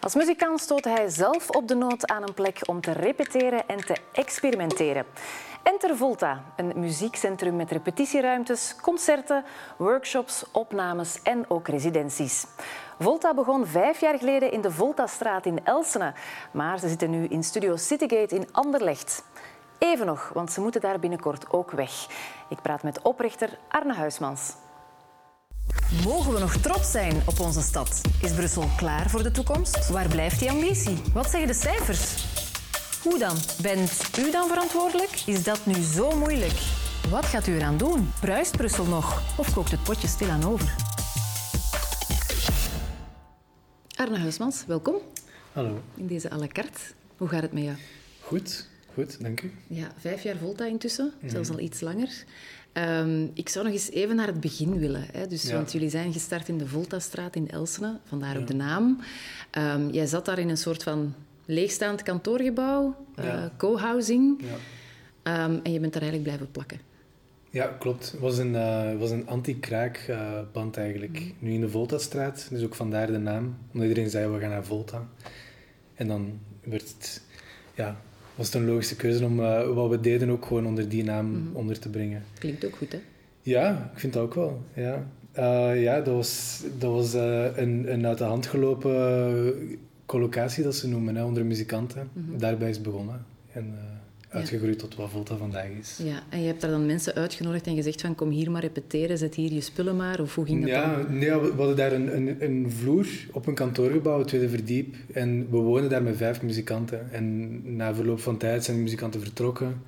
Als muzikant stootte hij zelf op de nood aan een plek om te repeteren en te experimenteren. Enter Volta, een muziekcentrum met repetitieruimtes, concerten, workshops, opnames en ook residenties. Volta begon vijf jaar geleden in de Voltastraat in Elsene, maar ze zitten nu in Studio Citygate in Anderlecht. Even nog, want ze moeten daar binnenkort ook weg. Ik praat met oprichter Arne Huismans. Mogen we nog trots zijn op onze stad? Is Brussel klaar voor de toekomst? Waar blijft die ambitie? Wat zeggen de cijfers? Hoe dan? Bent u dan verantwoordelijk? Is dat nu zo moeilijk? Wat gaat u eraan doen? Bruist Brussel nog? Of kookt het potje stilaan over? Arne Huismans, welkom. Hallo. In deze à la carte. Hoe gaat het met jou? Goed, goed, dank u. Ja, vijf jaar Volta intussen, zelfs al iets langer. Ehm, ik zou nog eens even naar het begin willen. Hè. Dus, Ja. Want jullie zijn gestart in de Voltastraat in Elsene, vandaar ook de naam. Ehm, jij zat daar in een soort van leegstaand kantoorgebouw, eh, co-housing. Ja, Ehm, en je bent daar eigenlijk blijven plakken. ja klopt. Het was een, eh, was een anti-kraakband eigenlijk. Nu in de Voltastraat, dus ook vandaar de naam. Omdat iedereen zei, we gaan naar Volta. En dan werd het, ja, was het een logische keuze om eh, wat we deden ook gewoon onder die naam onder te brengen. Klinkt ook goed, hè? Ja, ik vind dat ook wel. Ja, Eh, ja dat was, dat was eh, een, een uit de hand gelopen collocatie, dat ze noemen, hè, onder muzikanten. Daarbij is begonnen. En uitgegroeid tot wat Volta vandaag is. Ja, en je hebt daar dan mensen uitgenodigd en gezegd van kom hier maar repeteren, zet hier je spullen maar. Of hoe ging dat Ja, dan? nee, we hadden daar een, een, een vloer op een kantoorgebouw, het tweede verdiep. En we woonden daar met vijf muzikanten. En na verloop van tijd zijn de muzikanten vertrokken.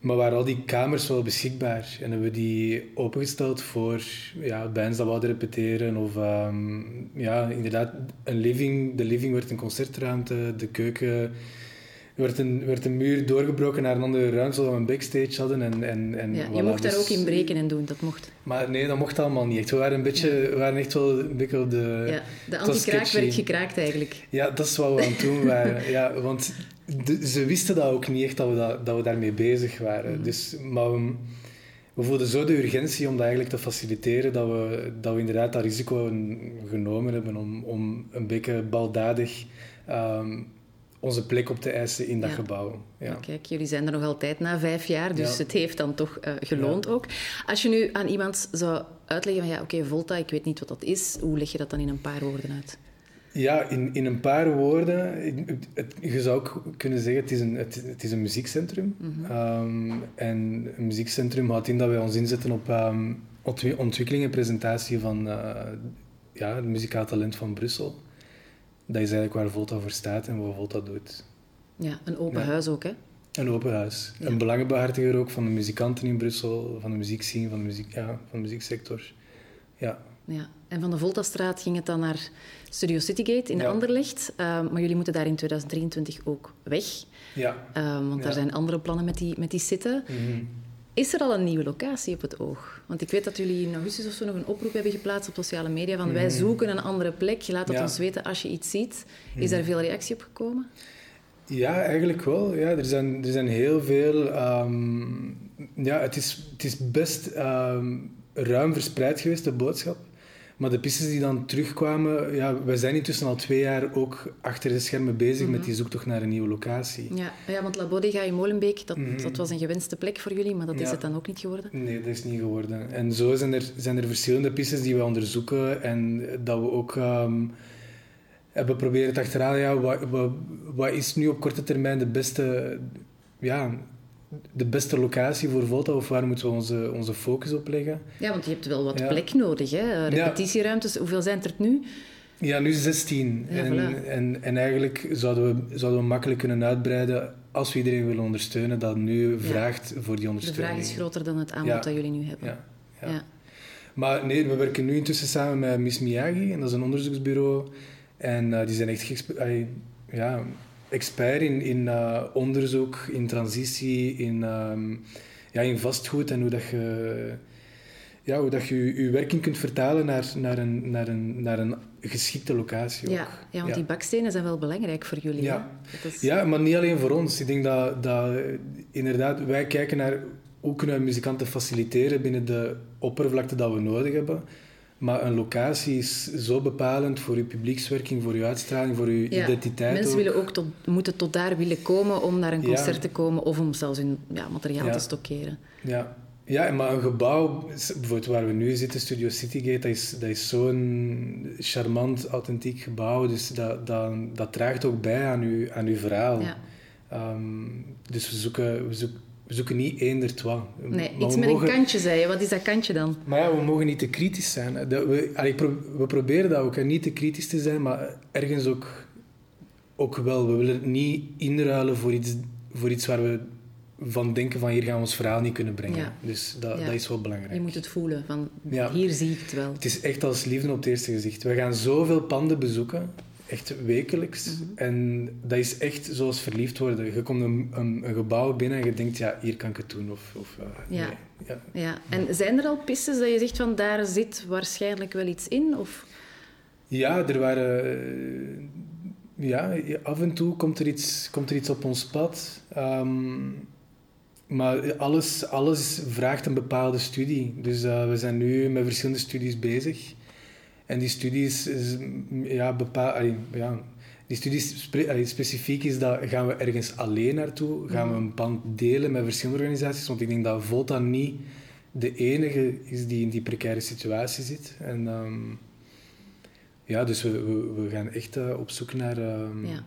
Maar waren al die kamers wel beschikbaar? En hebben we die opengesteld voor ja, bands dat wouden repeteren. Of ehm, ja, inderdaad, een living. De living werd een concertruimte, de keuken... Er werd een, werd een muur doorgebroken naar een andere ruimte, zodat we een backstage hadden. En, en, en Ja, je mocht daar dus- ook in breken en doen, dat mocht. maar nee, dat mocht allemaal niet echt. We waren, een beetje, we waren echt wel een beetje op de... Ja, de anti-kraak werd gekraakt eigenlijk. Ja, dat is wat we aan het doen waren. ja, want de- ze wisten dat ook niet echt, dat we, dat, dat we daarmee bezig waren. Mhm. Dus, maar we, we voelden zo de urgentie om dat eigenlijk te faciliteren, dat we, dat we inderdaad dat risico genomen hebben om, om een beetje baldadig ehm, onze plek op te eisen in dat Ja. gebouw. Ja. Maar Kijk, jullie zijn er nog altijd na vijf jaar, dus Ja. het heeft dan toch eh, geloond ook. Als je nu aan iemand zou uitleggen van ja, oké, Volta, ik weet niet wat dat is, hoe leg je dat dan in een paar woorden uit? Ja, in, in een paar woorden. het- het- je zou ook kunnen zeggen, het is een, het, het is een muziekcentrum. Ehm, en een muziekcentrum houdt in dat wij ons inzetten op ontwi- ontwikkeling en presentatie van eh, ja, het muzikaal talent van Brussel. Dat is eigenlijk waar Volta voor staat en wat Volta doet. Ja, een open Ja. huis ook, hè? Een open huis. Ja. Een belangenbehartiger ook van de muzikanten in Brussel, van de muziekscene, van de, muziek, ja, van de muzieksector. Ja. Ja. En van de Voltastraat ging het dan naar Studio Citygate in Ja. Anderlecht. Ehm, maar jullie moeten daar in 2023 ook weg. ja. Ehm, want daar zijn andere plannen met die, met die zitten. Mhm. Is er al een nieuwe locatie op het oog? Want ik weet dat jullie in augustus of zo nog een oproep hebben geplaatst op sociale media van wij zoeken een andere plek. Je laat Ja. ons weten als je iets ziet. Is daar veel reactie op gekomen? Ja, eigenlijk wel. Ja, er, zijn, er zijn heel veel. ehm, ja, het is, het is best ehm, ruim verspreid geweest, de boodschap. Maar de pistes die dan terugkwamen, ja, wij zijn intussen al twee jaar ook achter de schermen bezig met die zoektocht naar een nieuwe locatie. Ja, ja want La Bodega in Molenbeek, dat, Mhm. dat was een gewenste plek voor jullie, maar dat is het dan ook niet geworden. Nee, dat is niet geworden. En zo zijn er, zijn er verschillende pistes die we onderzoeken en dat we ook ehm, hebben proberen te achterhalen, ja, wat, wat, wat is nu op korte termijn de beste, ja, de beste locatie voor Volta of waar moeten we onze, onze focus op leggen? Ja, want je hebt wel wat Ja. plek nodig, hè? Eh, Repetitieruimtes, hoeveel zijn er nu? Ja, nu 16. Ja, en, voilà. en, en eigenlijk zouden we, zouden we makkelijk kunnen uitbreiden als we iedereen willen ondersteunen dat nu vraagt voor die De ondersteuning. vraag is groter dan het aanbod Ja. dat jullie nu hebben. Ja, ja. Ja. Maar nee, we werken nu intussen samen met Miss Miyagi, en dat is een onderzoeksbureau. En eh, die zijn echt ja, expert in, in eh, onderzoek, in transitie, in, ehm, ja, in vastgoed en hoe dat je, ja, hoe dat je je werking kunt vertalen naar, naar, een, naar, een, naar een geschikte locatie. Ja, ook. ja, want die bakstenen zijn wel belangrijk voor jullie. Ja. Dat is- Ja, maar niet alleen voor ons. Ik denk dat, dat inderdaad, wij kijken naar hoe kunnen we muzikanten faciliteren binnen de oppervlakte dat we nodig hebben. Maar een locatie is zo bepalend voor je publiekswerking, voor je uitstraling, voor je identiteit. Mensen willen ook tot, moeten tot daar willen komen om naar een concert te komen of om zelfs hun ja, materiaal te stockeren. Ja. ja, maar een gebouw, bijvoorbeeld waar we nu zitten, Studio Citygate, dat is, dat is zo'n charmant, authentiek gebouw. Dus dat, dat, dat draagt ook bij aan uw, aan uw verhaal. Um, dus we zoeken, we zoeken we zoeken niet één wat. Nee, iets met een kantje, zei je. Wat is dat kantje dan? Maar ja, we mogen niet te kritisch zijn. we, we proberen dat ook, niet te kritisch te zijn, maar ergens ook, ook wel. We willen het niet inruilen voor iets, voor iets waar we van denken van hier gaan we ons verhaal niet kunnen brengen. Dus dat, dat is wel belangrijk. Je moet het voelen, van hier zie ik het wel. Het is echt als liefde op het eerste gezicht. We gaan zoveel panden bezoeken echt wekelijks. Mhm. En dat is echt zoals verliefd worden. Je komt een, een, een, gebouw binnen en je denkt, ja, hier kan ik het doen. Of, of uh, ja. ja. Ja. En zijn er al pistes dat je zegt van daar zit waarschijnlijk wel iets in? Of? Ja, er waren... Eh, ja, af en toe komt er iets, komt er iets op ons pad. Um, maar alles, alles vraagt een bepaalde studie. Dus uh, we zijn nu met verschillende studies bezig. En die studies, ja, bepaal, ja, die studies spe, specifiek is dat gaan we ergens alleen naartoe, gaan we een pand delen met verschillende organisaties, want ik denk dat Volta niet de enige is die in die precaire situatie zit. En um, ja, dus we, we, we gaan echt uh, op zoek naar um, ja.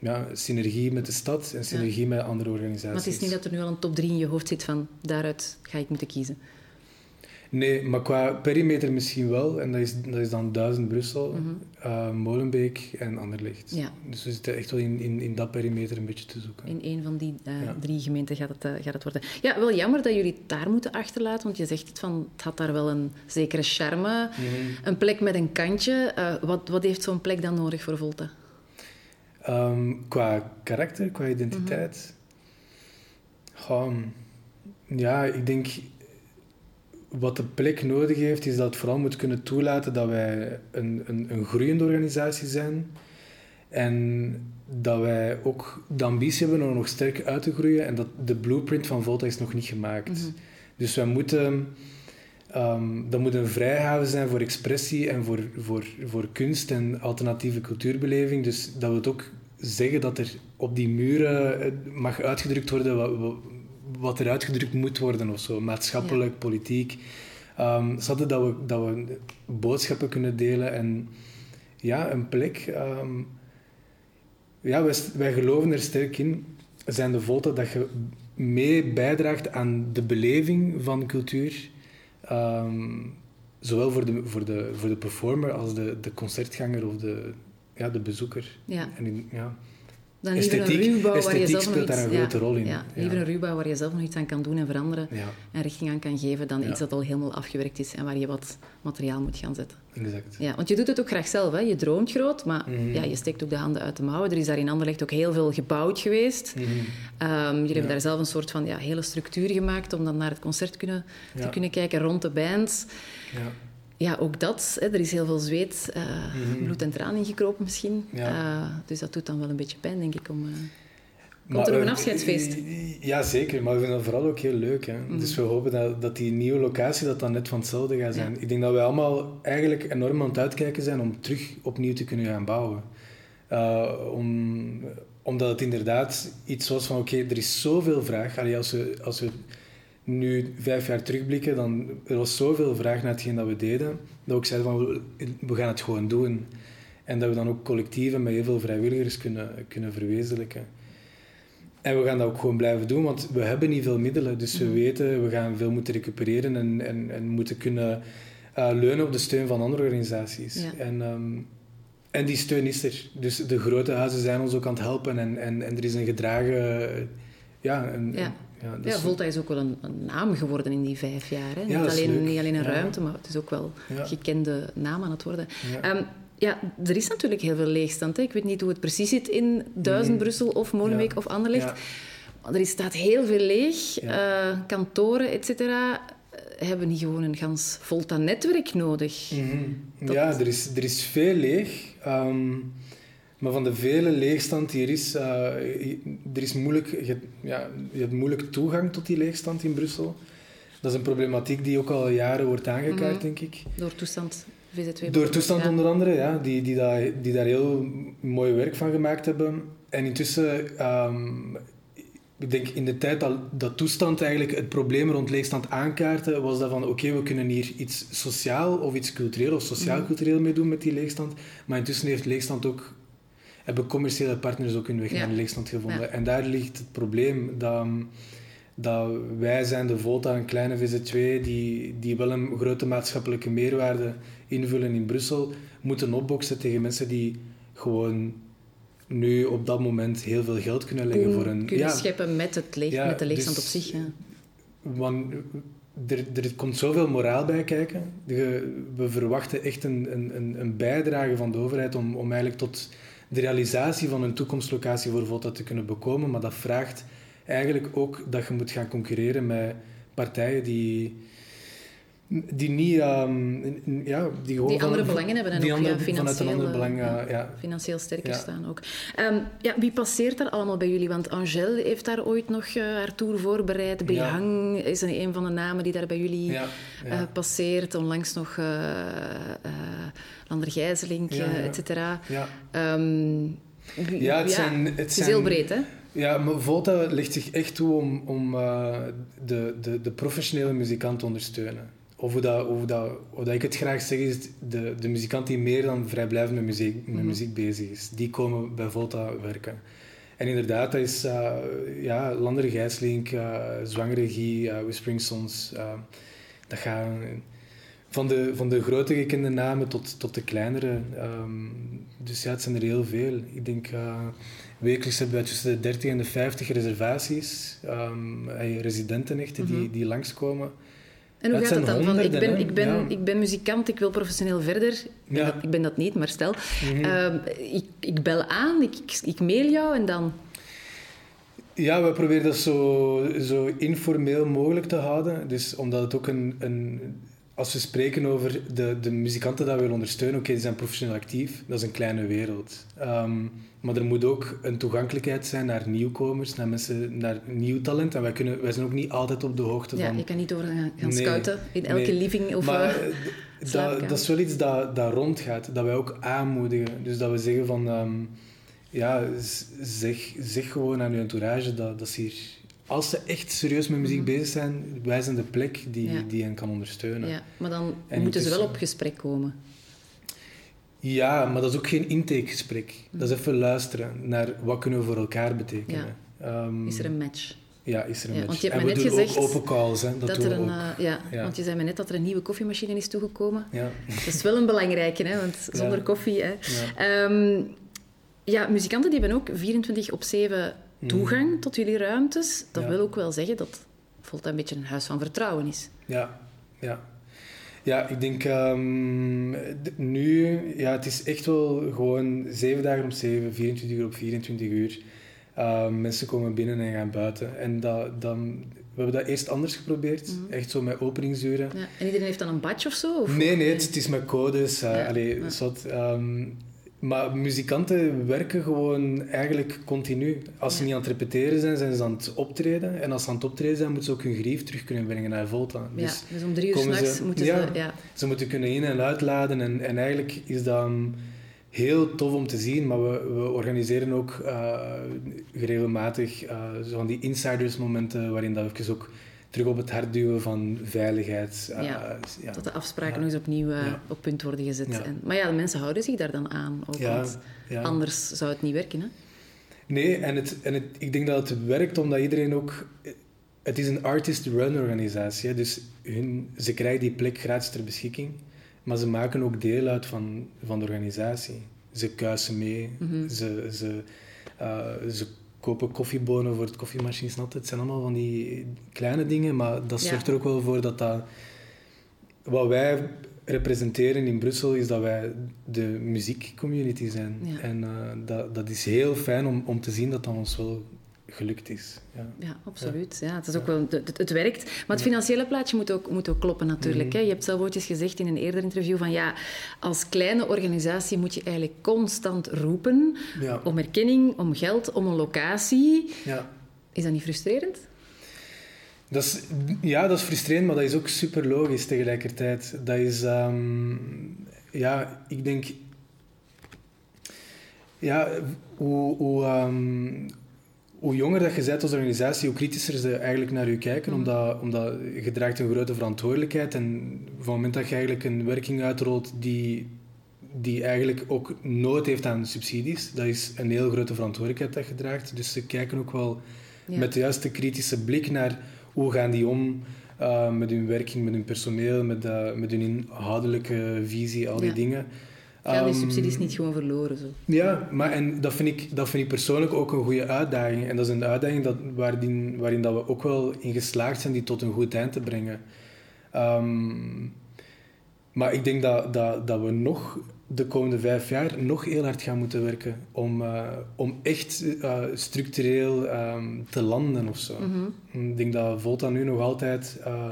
Ja, synergie met de stad en synergie met andere organisaties. Maar het is niet dat er nu al een top 3 in je hoofd zit van daaruit ga ik moeten kiezen. Nee, maar qua perimeter misschien wel. En dat is, dat is dan Duizend Brussel, mm Molenbeek en Anderlecht. Ja. Dus we zitten echt wel in, in, in dat perimeter een beetje te zoeken. In een van die uh, drie gemeenten gaat het, uh, gaat het worden. Ja, wel jammer dat jullie het daar moeten achterlaten. Want je zegt het van, het had daar wel een zekere charme. Mm -hmm. Een plek met een kantje. Wat, wat heeft zo'n plek dan nodig voor Volta? Um, qua karakter, qua identiteit? Mm -hmm. ja, ik denk wat de plek nodig heeft, is dat het vooral moet kunnen toelaten dat wij een, een, een groeiende organisatie zijn. En dat wij ook de ambitie hebben om nog sterker uit te groeien. En dat de blueprint van Volta is nog niet gemaakt. Mm Dus wij moeten... Um, dat moet een vrijhaven zijn voor expressie en voor, voor, voor kunst en alternatieve cultuurbeleving. Dus dat wil ook zeggen dat er op die muren eh, mag uitgedrukt worden wat, wat er uitgedrukt moet worden of zo, maatschappelijk, politiek. Um, zodat dat we, dat we boodschappen kunnen delen en ja, een plek. Um, ja, wij, wij geloven er sterk in, zijn de Volta, dat je mee bijdraagt aan de beleving van cultuur. Um, zowel voor de, voor, de, voor de performer als de, de concertganger of de, ja, de bezoeker. Ja. En in, ja. Dan liever esthetiek, een ruwbouw waar je zelf speelt daar een grote rol in. Ja, liever een ruwbouw waar je zelf nog iets aan kan doen en veranderen en richting aan kan geven dan iets dat al helemaal afgewerkt is en waar je wat materiaal moet gaan zetten. Exact. Ja, want je doet het ook graag zelf. Hè? Je droomt groot, maar mhm. ja, je steekt ook de handen uit de mouwen. Er is daar in Anderlecht ook heel veel gebouwd geweest. Mm -hmm. jullie hebben daar zelf een soort van ja, hele structuur gemaakt om dan naar het concert kunnen, te kunnen kijken rond de bands. Ja ja, ook dat. Hè, er is heel veel zweet, uh, bloed en tranen ingekropen misschien. Uh, dus dat doet dan wel een beetje pijn, denk ik. Om, uh... Komt er nog een afscheidsfeest? Ja, zeker. Maar we vinden het vooral ook heel leuk. Hè. Mhm. Dus we hopen dat, dat die nieuwe locatie dat dan net van hetzelfde gaat zijn. Ik denk dat wij allemaal eigenlijk enorm aan het uitkijken zijn om terug opnieuw te kunnen gaan bouwen. om, omdat het inderdaad iets was van, oké, er is zoveel vraag. Allee, als we... Als we nu vijf jaar terugblikken, dan er was zoveel vraag naar hetgeen dat we deden, dat we zeiden van we gaan het gewoon doen. En dat we dan ook collectief met heel veel vrijwilligers kunnen, kunnen verwezenlijken. En we gaan dat ook gewoon blijven doen, want we hebben niet veel middelen. Dus we mhm. weten, we gaan veel moeten recupereren en, en, en moeten kunnen uh, leunen op de steun van andere organisaties. En, ehm, en die steun is er. Dus de grote huizen zijn ons ook aan het helpen en, en, en er is een gedragen... Ja, een, ja. Ja, ja, Volta is ook wel een, een, naam geworden in die vijf jaar. Hè? Niet, alleen, niet alleen een ruimte, maar het is ook wel een gekende naam aan het worden. Ja. Um, ja, er is natuurlijk heel veel leegstand. Hè? Ik weet niet hoe het precies zit in Duizend, Brussel of Molenbeek of Anderlecht. Maar er staat heel veel leeg. Uh, kantoren, et cetera, hebben niet gewoon een gans Volta-netwerk nodig. Mm -hmm. Ja, er is, er is veel leeg. Um, maar van de vele leegstand die er is, uh, er is moeilijk, je, ja, je hebt moeilijk toegang tot die leegstand in Brussel. Dat is een problematiek die ook al jaren wordt aangekaart, Mhm. denk ik. Door toestand VZ2. Door toestand Ja. onder andere, ja, die, die, daar, die daar heel mooi werk van gemaakt hebben. En intussen, ehm, ik denk in de tijd dat, dat toestand eigenlijk het probleem rond leegstand aankaarten, was dat van oké, we kunnen hier iets sociaal of iets cultureel of sociaal-cultureel mee doen met die leegstand. Maar intussen heeft leegstand ook, hebben commerciële partners ook hun weg naar de leegstand gevonden. En daar ligt het probleem dat, dat wij zijn de Volta, een kleine VZ2, die, die wel een grote maatschappelijke meerwaarde invullen in Brussel, moeten opboksen tegen mensen die gewoon nu op dat moment heel veel geld kunnen leggen voor een... kunnen ja, scheppen met, het leeg, Ja, met de leegstand dus- op zich. Ja. want er, er komt zoveel moraal bij kijken. We verwachten echt een, een, een- een bijdrage van de overheid om, om eigenlijk tot de realisatie van een toekomstlocatie voor Volta te kunnen bekomen. Maar dat vraagt eigenlijk ook dat je moet gaan concurreren met partijen die, die niet... ehm, ja, die gewoon Die van- andere belangen hebben en die ook andere- ja, financieel, ander eh, belang, ja, ja, ja. financieel sterker staan ook. Ehm, ja, wie passeert daar allemaal bij jullie? Want Angèle heeft daar ooit nog eh, haar tour voorbereid. Behang is een, een van de namen die daar bij jullie eh, passeert. Onlangs nog eh Lander Gijzelink, et cetera. ja. Ehm, Ja, het zijn- het is zijn- heel breed, hè? Ja, maar Volta legt zich echt toe om, om de, de, de professionele muzikant te ondersteunen. Of hoe, dat, hoe, dat, hoe dat ik het graag zeg, is de, de muzikant die meer dan vrijblijvend met muziek, met Mhm. muziek bezig is. Die komen bij Volta werken. En inderdaad, dat is uh, ja, Lander Gijslink, uh, Zwangregie, uh, Whispering Sons. Dat gaat van de, van de grote gekende namen tot, tot de kleinere. Um, dus ja, het zijn er heel veel. Ik denk... Wekelijks hebben wij tussen de 30 en de 50 reservaties, um, residenten echt, die, Mhm. die langskomen. En hoe gaat het dan? Van, ik, ben, ik, ben? Ja. ik ben muzikant, ik wil professioneel verder. Ik ben, Ja. dat, ik ben dat niet, maar stel. Mhm. Ehm, ik, ik bel aan, ik, ik, ik mail jou en dan... Ja, we proberen dat zo, zo informeel mogelijk te houden. Dus omdat het ook een... een als we spreken over de, de muzikanten die we willen ondersteunen, oké, die zijn professioneel actief, dat is een kleine wereld. Um, maar er moet ook een toegankelijkheid zijn naar nieuwkomers, naar mensen, naar nieuw talent. En wij, kunnen, wij zijn ook niet altijd op de hoogte Ja, van... je kan niet door gaan, gaan Nee, scouten in elke nee. living of Maar eh, eh, dat, dat is wel iets dat, dat rondgaat, dat wij ook aanmoedigen. Dus dat we zeggen van, ehm, ja, zeg, zeg gewoon aan je entourage dat, dat ze hier, als ze echt serieus met muziek Mhm. bezig zijn, wij zijn de plek die, Ja. die hen kan ondersteunen. Ja. Ja, maar dan En moeten ze wel op gesprek komen. maar dat is ook geen intakegesprek. Dat is even luisteren naar wat kunnen we voor elkaar betekenen. Ehm, Is er een match? Ja, is er een Ja, match. want je hebt en me net gezegd open calls, hè. Dat, Dat, er we een, ook. eh, ja, Ja. want je zei me net dat er een nieuwe koffiemachine is toegekomen. Ja. Dat is wel een belangrijke, hè, want zonder Ja. koffie... Hè. Ja. Ehm, ja, muzikanten die hebben ook 24 op 7 toegang tot jullie ruimtes. Dat Mhm. Ja. wil ook wel zeggen dat Volta een beetje een huis van vertrouwen is. Ja, ja. Ja, ik denk ehm, nu, ja, het is echt wel gewoon zeven dagen op zeven, 24 uur op 24 uur. Ehm, mensen komen binnen en gaan buiten. En dat, dan, we hebben dat eerst anders geprobeerd, echt zo met openingsuren. Ja. En iedereen heeft dan een badge of zo? Of? Nee, nee, het, het is met codes. eh Ja, allee, ja. zot, ehm, maar muzikanten werken gewoon eigenlijk continu. Als ze niet aan het repeteren zijn, zijn ze aan het optreden. En als ze aan het optreden zijn, moeten ze ook hun grief terug kunnen brengen naar Volta. Ja, Dus dus om drie uur s'nachts moeten ja. ze... Ja. ze moeten kunnen in- en uitladen. En, en eigenlijk is dat um, heel tof om te zien. Maar we, we organiseren ook uh, regelmatig uh, zo van die insidersmomenten waarin dat ook terug op het hart duwen van veiligheid. Uh, Ja, ja. Dat de afspraken Ja. nog eens opnieuw uh, Ja. op punt worden gezet. En, maar ja, de mensen houden zich daar dan aan. Ook, want anders zou het niet werken. Hè? Nee, en, het, en het, ik denk dat het werkt omdat iedereen ook... Het is een artist-run organisatie, hè, dus hun, ze krijgen die plek gratis ter beschikking, maar ze maken ook deel uit van, van de organisatie. Ze kuisen mee, Mhm. ze, ze, uh, ze koffiebonen voor het koffiemachine nat. Het zijn allemaal van die kleine dingen, maar dat Ja. zorgt er ook wel voor dat dat... Wat wij representeren in Brussel is dat wij de muziekcommunity zijn. Ja. En uh, dat, dat is heel fijn om, om te zien dat dat ons wel gelukt is. Ja. Ja, absoluut. Ja. het, is ook wel, het, het werkt. Maar het financiële plaatje moet ook, moet ook kloppen natuurlijk. Mhm. Hè. Je hebt zelf ooit eens gezegd in een eerder interview van ja, als kleine organisatie moet je eigenlijk constant roepen om erkenning, om geld, om een locatie. ja. Is dat niet frustrerend? Dat is, ja, dat is frustrerend, maar dat is ook super logisch tegelijkertijd. Dat is, ehm, ja, ik denk, ja, hoe, hoe, ehm, hoe jonger dat je bent als organisatie, hoe kritischer ze eigenlijk naar je kijken, mm. omdat, omdat je draagt een grote verantwoordelijkheid. En van het moment dat je eigenlijk een werking uitrolt die, die eigenlijk ook nood heeft aan subsidies, dat is een heel grote verantwoordelijkheid dat je draagt. Dus ze kijken ook wel met de juiste kritische blik naar hoe gaan die om uh, met hun werking, met hun personeel, met, uh, met hun inhoudelijke visie, al die dingen. Gaan die ehm, subsidies niet gewoon verloren? Zo? Ja, maar en dat, vind ik, dat vind ik persoonlijk ook een goede uitdaging. En dat is een uitdaging dat, waarin, waarin dat we ook wel in geslaagd zijn die tot een goed eind te brengen. Um, maar ik denk dat, dat, dat we nog de komende vijf jaar nog heel hard gaan moeten werken om, uh, om echt uh, structureel um, te landen of zo. Mm -hmm. Ik denk dat Volta nu nog altijd uh,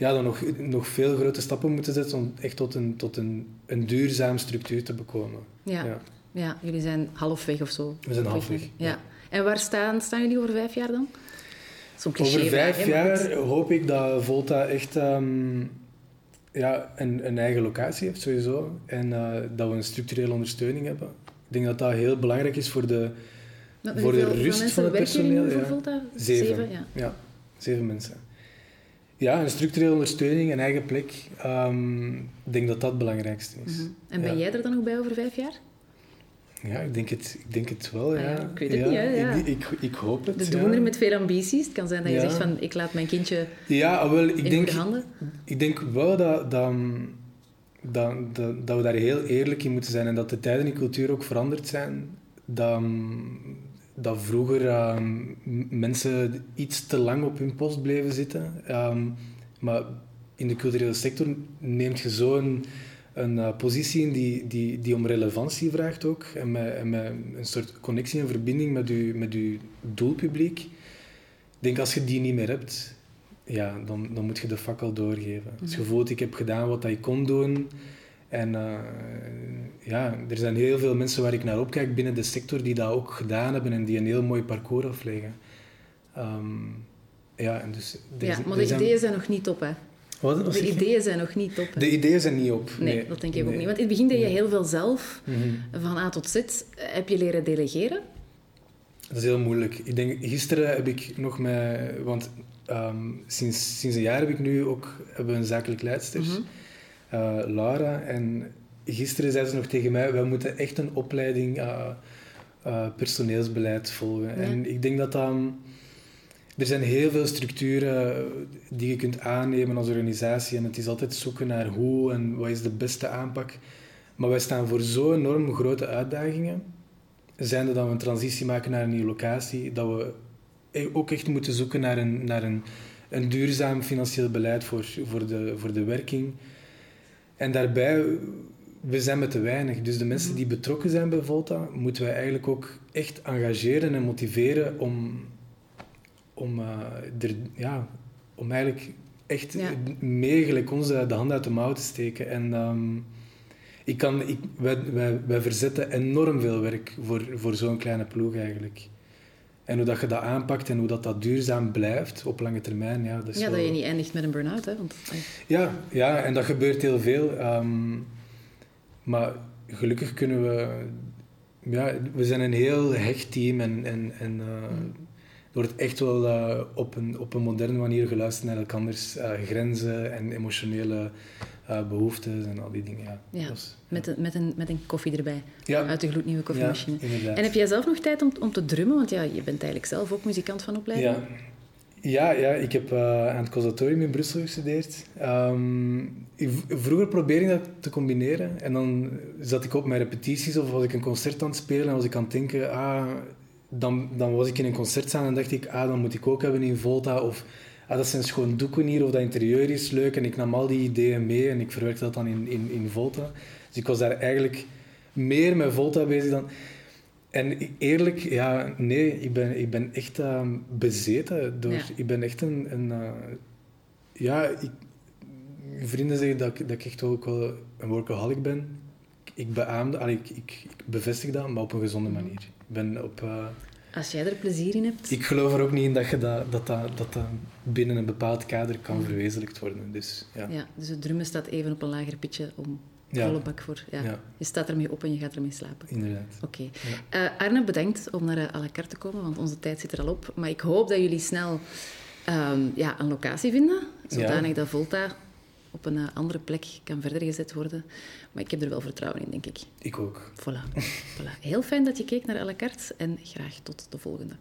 ja, dan nog, nog veel grote stappen moeten zetten om echt tot een, tot een, een duurzame structuur te bekomen. Ja. ja. Ja. jullie zijn halfweg of zo. We zijn halfweg. Ja. ja. En waar staan, staan jullie over vijf jaar dan? Over vijf jaar hoop ik dat Volta echt um, ja, een, een eigen locatie heeft, sowieso. En uh, dat we een structurele ondersteuning hebben. Ik denk dat dat heel belangrijk is voor de, voor de rust van het personeel. Ja. Volta? Zeven. Zeven ja. ja, zeven mensen. Ja, een structurele ondersteuning, een eigen plek. Um, ik denk dat dat het belangrijkste is. Mm -hmm. En ben jij er dan nog bij over vijf jaar? Ja, ik denk het, ik denk het wel. Ah, ja ik weet het niet, hè. Ja. Ik, ik, ik, hoop het, De doener met veel ambities. Het kan zijn dat je zegt van, ik laat mijn kindje ja, ah, wel, ik in denk, handen. Ik denk wel dat, dat, dat, dat, dat we daar heel eerlijk in moeten zijn en dat de tijden en cultuur ook veranderd zijn. Dat, dat vroeger um, mensen iets te lang op hun post bleven zitten. Um, maar in de culturele sector neemt je zo'n een uh, positie in die, die, die om relevantie vraagt ook. En met, en met een soort connectie en verbinding met je, met uw doelpubliek. Ik denk als je die niet meer hebt, ja, dan, dan moet je de fakkel doorgeven. Als je voelt, ik heb gedaan wat ik kon doen. En uh, ja, er zijn heel veel mensen waar ik naar opkijk binnen de sector die dat ook gedaan hebben en die een heel mooi parcours afleggen. Um, ja, en dus, ja, maar de ideeën zijn nog niet op, hè? Wat, de ideeën zijn nog niet op. Hè? De ideeën zijn niet op. Nee, dat denk ik ook niet. Want in het begin deed je heel veel zelf, mhm. van A tot Z. Heb je leren delegeren? Dat is heel moeilijk. Ik denk, gisteren heb ik nog met... Want um, sinds, sinds een jaar heb ik nu ook hebben we een zakelijk leidster, mm uh, Lara. En gisteren zei ze nog tegen mij, wij moeten echt een opleiding uh, uh, personeelsbeleid volgen. En ik denk dat dat er zijn heel veel structuren die je kunt aannemen als organisatie en het is altijd zoeken naar hoe en wat is de beste aanpak. Maar wij staan voor zo enorm grote uitdagingen. Zijnde dat we een transitie maken naar een nieuwe locatie, dat we e- ook echt moeten zoeken naar een, naar een, een duurzaam financieel beleid voor, voor, de, voor de werking. En daarbij, we zijn met te weinig. Dus de mensen die betrokken zijn bij Volta, moeten wij eigenlijk ook echt engageren en motiveren om, om, uh, er, ja, om eigenlijk echt ja. meer onze de hand uit de mouw te steken. En um, ik kan, ik, wij, wij, wij verzetten enorm veel werk voor, voor zo'n kleine ploeg eigenlijk. En hoe dat je dat aanpakt en hoe dat, dat duurzaam blijft op lange termijn. Ja, dat, ja, dat je niet eindigt met een burn-out. Hè? Want... Ja, ja, en dat gebeurt heel veel. Um, maar gelukkig kunnen we... Ja, we zijn een heel hecht team en, en, en uh, mm wordt echt wel uh, op, een, op een moderne manier geluisterd naar elkanders uh, grenzen en emotionele uh, behoeftes en al die dingen. Ja, ja met, een, met, een, met een koffie erbij ja. uit de gloednieuwe koffiemachine. Ja, en heb jij zelf nog tijd om, om te drummen? Want ja, je bent eigenlijk zelf ook muzikant van opleiding. Ja. Ja, ja, ik heb aan het conservatorium in Brussel gestudeerd. Um, vroeger probeerde ik dat te combineren. En dan zat ik op mijn repetities of was ik een concert aan het spelen en was ik aan het denken... Ah, dan, dan was ik in een concertzaal en dacht ik, ah, dan moet ik ook hebben in Volta. Of ah, dat zijn schoon doeken hier, of dat interieur is leuk. En ik nam al die ideeën mee en ik verwerkte dat dan in, in, in Volta. Dus ik was daar eigenlijk meer met Volta bezig dan... En eerlijk, ja, nee, ik ben, ik ben echt uh, bezeten door... Ik ben echt een... een uh, ja, ik, vrienden zeggen dat, dat ik echt ook wel een workaholic ben. Ik beaamde, ik, ik, ik bevestig dat, maar op een gezonde manier ben op... Uh, Als jij er plezier in hebt. Ik geloof er ook niet in dat je dat, dat, dat, dat, dat binnen een bepaald kader kan verwezenlijkt worden. Dus, ja. ja, dus het drummen staat even op een lager pitje om Ja. volle bak voor. Ja. Ja. Je staat ermee op en je gaat ermee slapen. Inderdaad. Oké. Eh, Arne, bedankt om naar eh, à la carte te komen, want onze tijd zit er al op. Maar ik hoop dat jullie snel ehm, ja, een locatie vinden, zodanig dat Volta op een eh, andere plek kan verder gezet worden. Maar ik heb er wel vertrouwen in, denk ik. Ik ook. Voilà. voilà. Heel fijn dat je keek naar à la carte en graag tot de volgende.